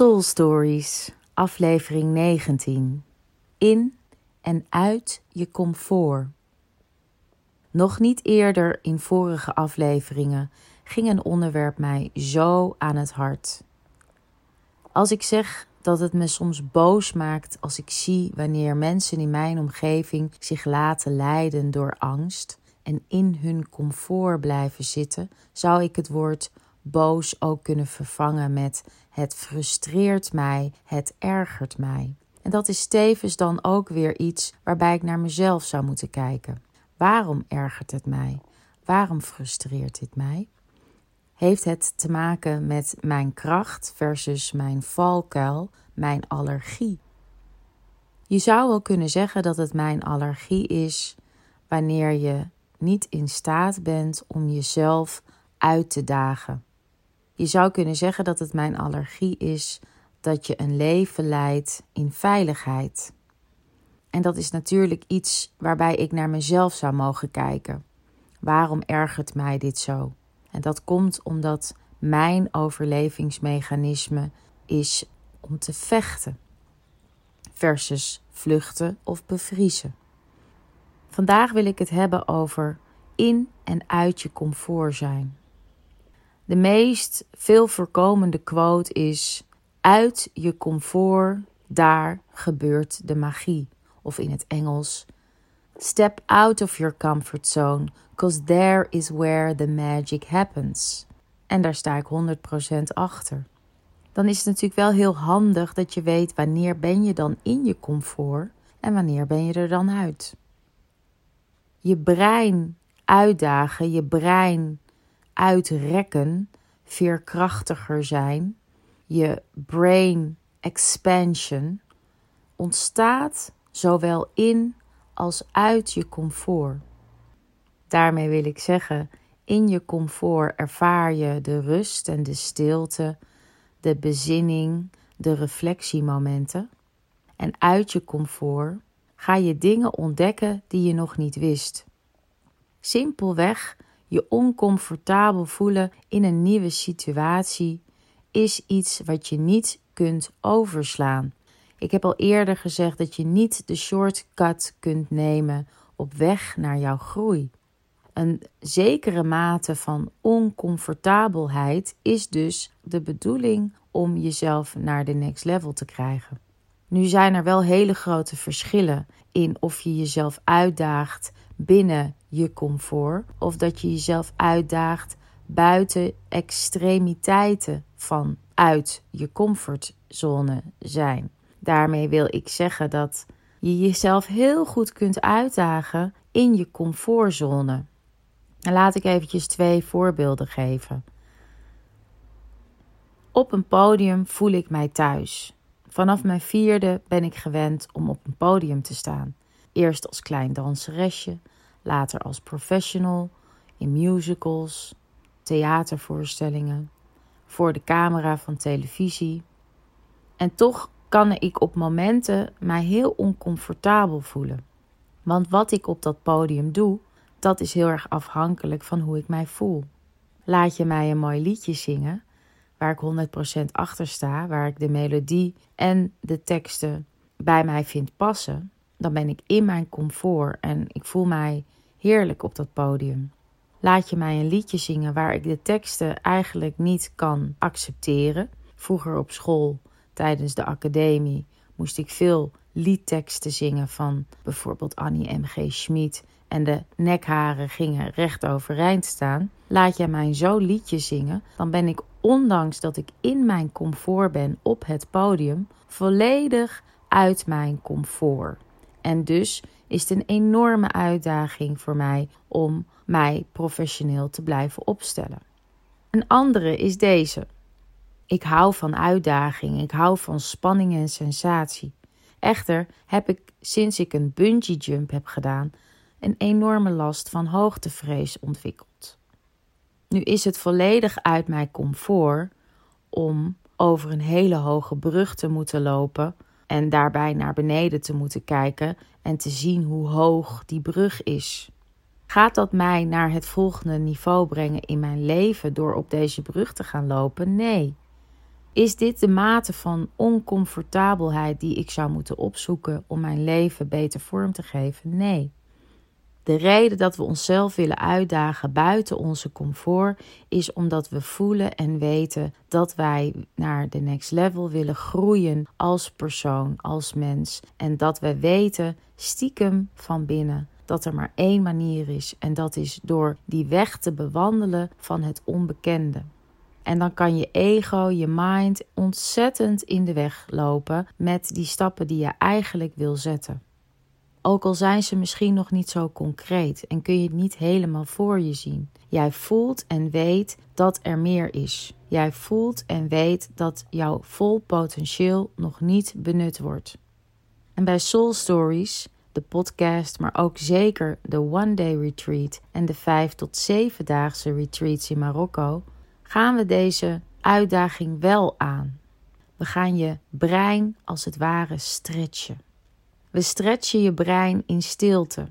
Soul Stories, aflevering 19. In en uit je comfort. Nog niet eerder in vorige afleveringen ging een onderwerp mij zo aan het hart. Als ik zeg dat het me soms boos maakt als ik zie wanneer mensen in mijn omgeving zich laten leiden door angst en in hun comfort blijven zitten, zou ik het woord boos ook kunnen vervangen met het frustreert mij, het ergert mij. En dat is tevens dan ook weer iets waarbij ik naar mezelf zou moeten kijken. Waarom ergert het mij? Waarom frustreert dit mij? Heeft het te maken met mijn kracht versus mijn valkuil, mijn allergie? Je zou wel kunnen zeggen dat het mijn allergie is wanneer je niet in staat bent om jezelf uit te dagen. Je zou kunnen zeggen dat het mijn allergie is dat je een leven leidt in veiligheid. En dat is natuurlijk iets waarbij ik naar mezelf zou mogen kijken. Waarom ergert mij dit zo? En dat komt omdat mijn overlevingsmechanisme is om te vechten versus vluchten of bevriezen. Vandaag wil ik het hebben over in en uit je comfort zijn. De meest veel voorkomende quote is: Uit je comfort, daar gebeurt de magie. Of in het Engels: Step out of your comfort zone, because there is where the magic happens. En daar sta ik 100% achter. Dan is het natuurlijk wel heel handig dat je weet wanneer ben je dan in je comfort en wanneer ben je er dan uit. Je brein uitdagen, je brein uitrekken, veerkrachtiger zijn, je brain expansion ontstaat zowel in als uit je comfort. Daarmee wil ik zeggen, in je comfort ervaar je de rust en de stilte, de bezinning, de reflectiemomenten. En uit je comfort ga je dingen ontdekken die je nog niet wist. Simpelweg je oncomfortabel voelen in een nieuwe situatie is iets wat je niet kunt overslaan. Ik heb al eerder gezegd dat je niet de shortcut kunt nemen op weg naar jouw groei. Een zekere mate van oncomfortabelheid is dus de bedoeling om jezelf naar de next level te krijgen. Nu zijn er wel hele grote verschillen in of je jezelf uitdaagt binnen je comfort of dat je jezelf uitdaagt buiten extremiteiten van uit je comfortzone zijn. Daarmee wil ik zeggen dat je jezelf heel goed kunt uitdagen in je comfortzone. Laat ik eventjes twee voorbeelden geven. Op een podium voel ik mij thuis. Vanaf mijn vierde ben ik gewend om op een podium te staan. Eerst als klein danseresje, later als professional in musicals, theatervoorstellingen, voor de camera van televisie. En toch kan ik op momenten mij heel oncomfortabel voelen. Want wat ik op dat podium doe, dat is heel erg afhankelijk van hoe ik mij voel. Laat je mij een mooi liedje zingen, waar ik 100% achter sta, waar ik de melodie en de teksten bij mij vind passen, dan ben ik in mijn comfort en ik voel mij heerlijk op dat podium. Laat je mij een liedje zingen waar ik de teksten eigenlijk niet kan accepteren. Vroeger op school, tijdens de academie, moest ik veel liedteksten zingen van bijvoorbeeld Annie M.G. Schmid en de nekharen gingen recht overeind staan. Laat jij mij zo liedje zingen, dan ben ik ondanks dat ik in mijn comfort ben op het podium, volledig uit mijn comfort. En dus is het een enorme uitdaging voor mij om mij professioneel te blijven opstellen. Een andere is deze. Ik hou van uitdaging, ik hou van spanning en sensatie. Echter heb ik sinds ik een bungee jump heb gedaan een enorme last van hoogtevrees ontwikkeld. Nu is het volledig uit mijn comfort om over een hele hoge brug te moeten lopen en daarbij naar beneden te moeten kijken en te zien hoe hoog die brug is. Gaat dat mij naar het volgende niveau brengen in mijn leven door op deze brug te gaan lopen? Nee. Is dit de mate van oncomfortabelheid die ik zou moeten opzoeken om mijn leven beter vorm te geven? Nee. De reden dat we onszelf willen uitdagen buiten onze comfort is omdat we voelen en weten dat wij naar de next level willen groeien als persoon, als mens. En dat we weten stiekem van binnen dat er maar één manier is en dat is door die weg te bewandelen van het onbekende. En dan kan je ego, je mind ontzettend in de weg lopen met die stappen die je eigenlijk wil zetten. Ook al zijn ze misschien nog niet zo concreet en kun je het niet helemaal voor je zien. Jij voelt en weet dat er meer is. Jij voelt en weet dat jouw vol potentieel nog niet benut wordt. En bij Soul Stories, de podcast, maar ook zeker de One Day Retreat en de 5 tot 7 daagse retreats in Marokko, gaan we deze uitdaging wel aan. We gaan je brein als het ware stretchen. We stretchen je brein in stilte.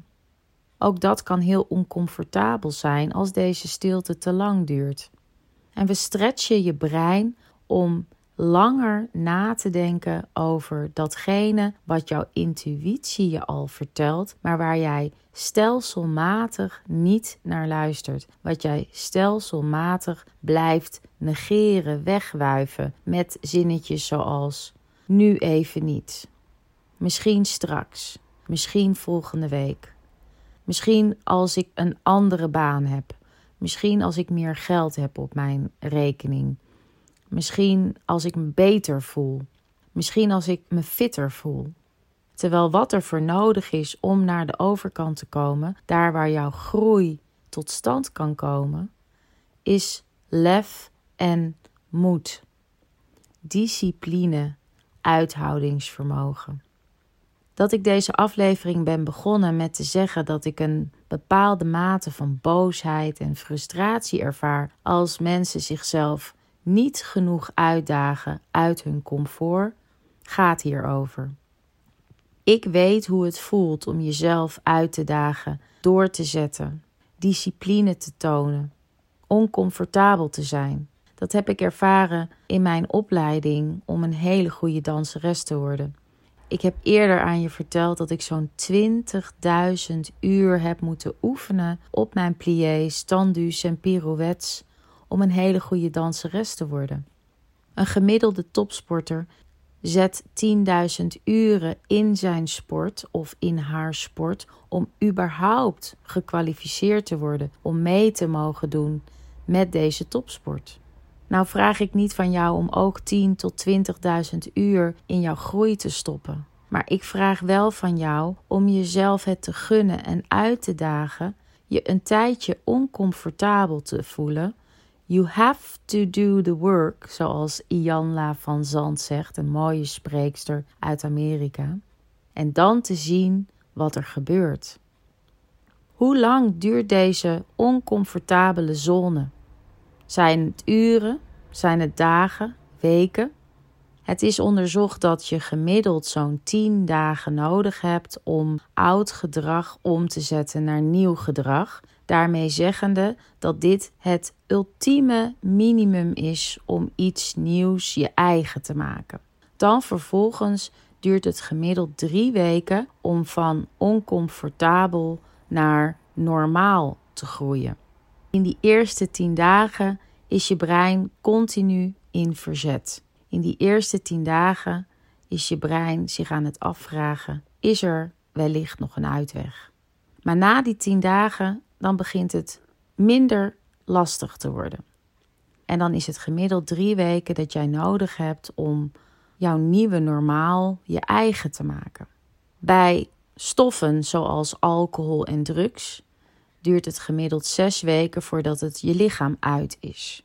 Ook dat kan heel oncomfortabel zijn als deze stilte te lang duurt. En we stretchen je brein om langer na te denken over datgene wat jouw intuïtie je al vertelt, maar waar jij stelselmatig niet naar luistert. Wat jij stelselmatig blijft negeren, wegwuiven met zinnetjes zoals nu even niet. Misschien straks. Misschien volgende week. Misschien als ik een andere baan heb. Misschien als ik meer geld heb op mijn rekening. Misschien als ik me beter voel. Misschien als ik me fitter voel. Terwijl wat er voor nodig is om naar de overkant te komen, daar waar jouw groei tot stand kan komen, is lef en moed. Discipline, uithoudingsvermogen dat ik deze aflevering ben begonnen met te zeggen dat ik een bepaalde mate van boosheid en frustratie ervaar als mensen zichzelf niet genoeg uitdagen uit hun comfort, gaat hierover. Ik weet hoe het voelt om jezelf uit te dagen, door te zetten, discipline te tonen, oncomfortabel te zijn. Dat heb ik ervaren in mijn opleiding om een hele goede danseres te worden. Ik heb eerder aan je verteld dat ik zo'n 20.000 uur heb moeten oefenen op mijn pliés, standus en pirouettes om een hele goede danseres te worden. Een gemiddelde topsporter zet 10.000 uren in zijn sport of in haar sport om überhaupt gekwalificeerd te worden om mee te mogen doen met deze topsport. Nou vraag ik niet van jou om ook 10 tot 20.000 uur in jouw groei te stoppen. Maar ik vraag wel van jou om jezelf het te gunnen en uit te dagen, je een tijdje oncomfortabel te voelen. You have to do the work, zoals Ianla van Zand zegt, een mooie spreekster uit Amerika. En dan te zien wat er gebeurt. Hoe lang duurt deze oncomfortabele zone? Zijn het uren? Zijn het dagen, weken? Het is onderzocht dat je gemiddeld zo'n 10 dagen nodig hebt om oud gedrag om te zetten naar nieuw gedrag. Daarmee zeggende dat dit het ultieme minimum is om iets nieuws je eigen te maken. Dan vervolgens duurt het gemiddeld drie weken om van oncomfortabel naar normaal te groeien. In die eerste 10 dagen is je brein continu in verzet. In die eerste tien dagen is je brein zich aan het afvragen: is er wellicht nog een uitweg? Maar na die tien dagen, dan begint het minder lastig te worden. En dan is het gemiddeld drie weken dat jij nodig hebt om jouw nieuwe normaal je eigen te maken. Bij stoffen zoals alcohol en drugs duurt het gemiddeld zes weken voordat het je lichaam uit is.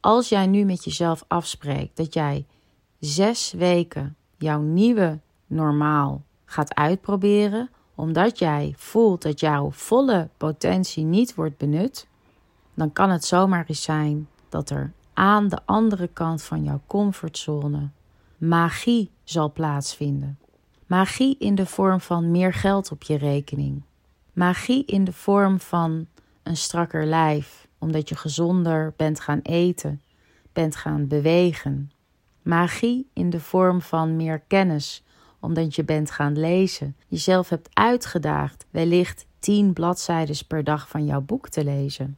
Als jij nu met jezelf afspreekt dat jij zes weken jouw nieuwe normaal gaat uitproberen, omdat jij voelt dat jouw volle potentie niet wordt benut, dan kan het zomaar eens zijn dat er aan de andere kant van jouw comfortzone magie zal plaatsvinden. Magie in de vorm van meer geld op je rekening. Magie in de vorm van een strakker lijf, omdat je gezonder bent gaan eten, bent gaan bewegen. Magie in de vorm van meer kennis, omdat je bent gaan lezen, jezelf hebt uitgedaagd, wellicht tien bladzijden per dag van jouw boek te lezen.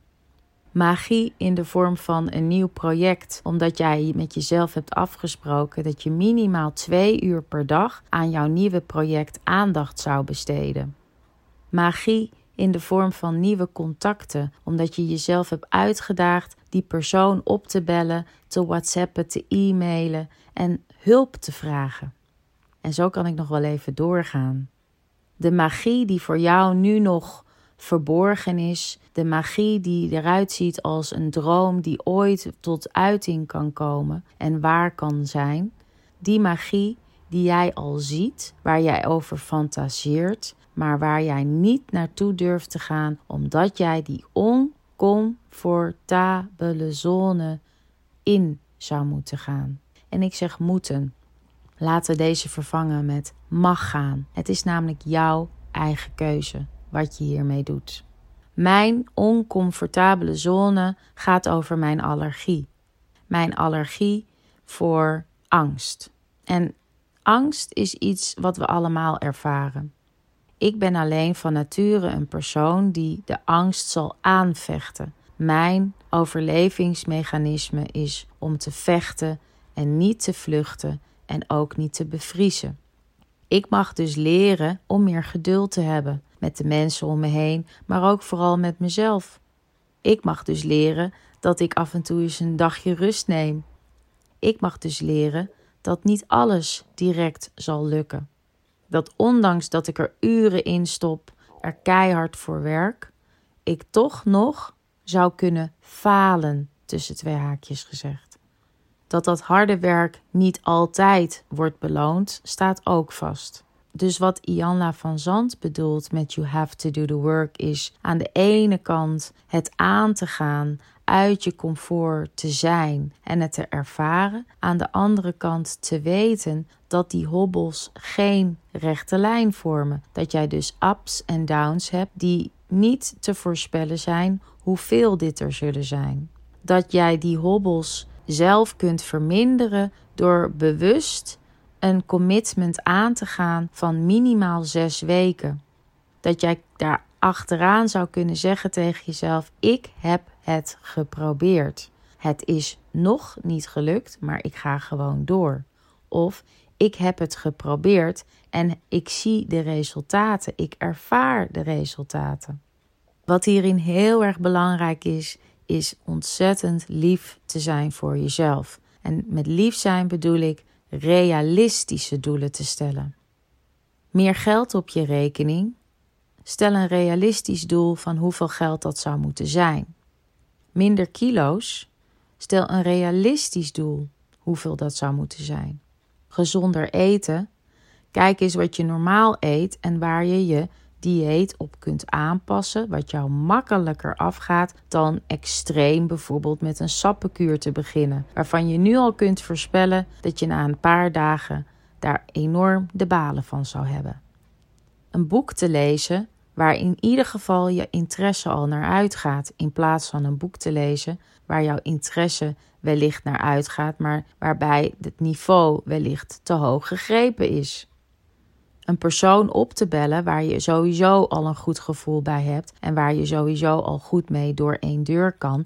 Magie in de vorm van een nieuw project, omdat jij met jezelf hebt afgesproken dat je minimaal twee uur per dag aan jouw nieuwe project aandacht zou besteden. Magie in de vorm van nieuwe contacten, omdat je jezelf hebt uitgedaagd die persoon op te bellen, te whatsappen, te e-mailen en hulp te vragen. En zo kan ik nog wel even doorgaan. De magie die voor jou nu nog verborgen is, de magie die eruit ziet als een droom die ooit tot uiting kan komen en waar kan zijn, die magie die jij al ziet, waar jij over fantaseert, maar waar jij niet naartoe durft te gaan, omdat jij die oncomfortabele zone in zou moeten gaan. En ik zeg moeten. Laten we deze vervangen met mag gaan. Het is namelijk jouw eigen keuze wat je hiermee doet. Mijn oncomfortabele zone gaat over mijn allergie. Mijn allergie voor angst. En angst is iets wat we allemaal ervaren. Ik ben alleen van nature een persoon die de angst zal aanvechten. Mijn overlevingsmechanisme is om te vechten en niet te vluchten en ook niet te bevriezen. Ik mag dus leren om meer geduld te hebben met de mensen om me heen, maar ook vooral met mezelf. Ik mag dus leren dat ik af en toe eens een dagje rust neem. Ik mag dus leren dat niet alles direct zal lukken. Dat ondanks dat ik er uren in stop, er keihard voor werk, ik toch nog zou kunnen falen, tussen twee haakjes gezegd. Dat dat harde werk niet altijd wordt beloond, staat ook vast. Dus wat Ianla van Zand bedoelt met you have to do the work is aan de ene kant het aan te gaan, uit je comfort te zijn en het te ervaren. Aan de andere kant te weten dat die hobbels geen rechte lijn vormen. Dat jij dus ups en downs hebt die niet te voorspellen zijn hoeveel dit er zullen zijn. Dat jij die hobbels zelf kunt verminderen door bewust een commitment aan te gaan van minimaal zes weken. Dat jij daar achteraan zou kunnen zeggen tegen jezelf: Ik heb het geprobeerd. Het is nog niet gelukt, maar ik ga gewoon door. Of ik heb het geprobeerd en ik zie de resultaten. Ik ervaar de resultaten. Wat hierin heel erg belangrijk is, is ontzettend lief te zijn voor jezelf. En met lief zijn bedoel ik realistische doelen te stellen. Meer geld op je rekening? Stel een realistisch doel van hoeveel geld dat zou moeten zijn. Minder kilo's? Stel een realistisch doel hoeveel dat zou moeten zijn. Gezonder eten? Kijk eens wat je normaal eet en waar je je dieet op kunt aanpassen, wat jou makkelijker afgaat dan extreem bijvoorbeeld met een sappenkuur te beginnen, waarvan je nu al kunt voorspellen dat je na een paar dagen daar enorm de balen van zou hebben. Een boek te lezen waar in ieder geval je interesse al naar uitgaat, in plaats van een boek te lezen waar jouw interesse wellicht naar uitgaat, maar waarbij het niveau wellicht te hoog gegrepen is een persoon op te bellen waar je sowieso al een goed gevoel bij hebt en waar je sowieso al goed mee door één deur kan,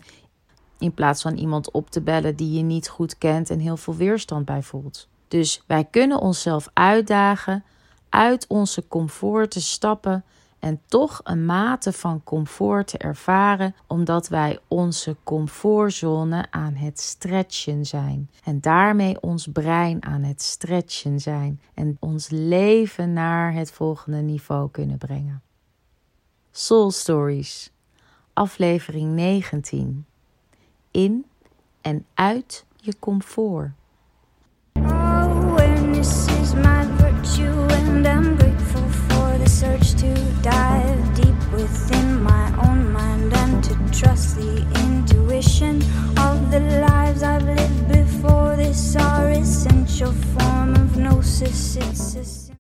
in plaats van iemand op te bellen die je niet goed kent en heel veel weerstand bij voelt. Dus wij kunnen onszelf uitdagen uit onze comfort te stappen en toch een mate van comfort te ervaren, omdat wij onze comfortzone aan het stretchen zijn. En daarmee ons brein aan het stretchen zijn en ons leven naar het volgende niveau kunnen brengen. Soul Stories, aflevering 19. In en uit je comfort. search to dive deep within my own mind and to trust the intuition of the lives I've lived before. This are essential form of gnosis. It's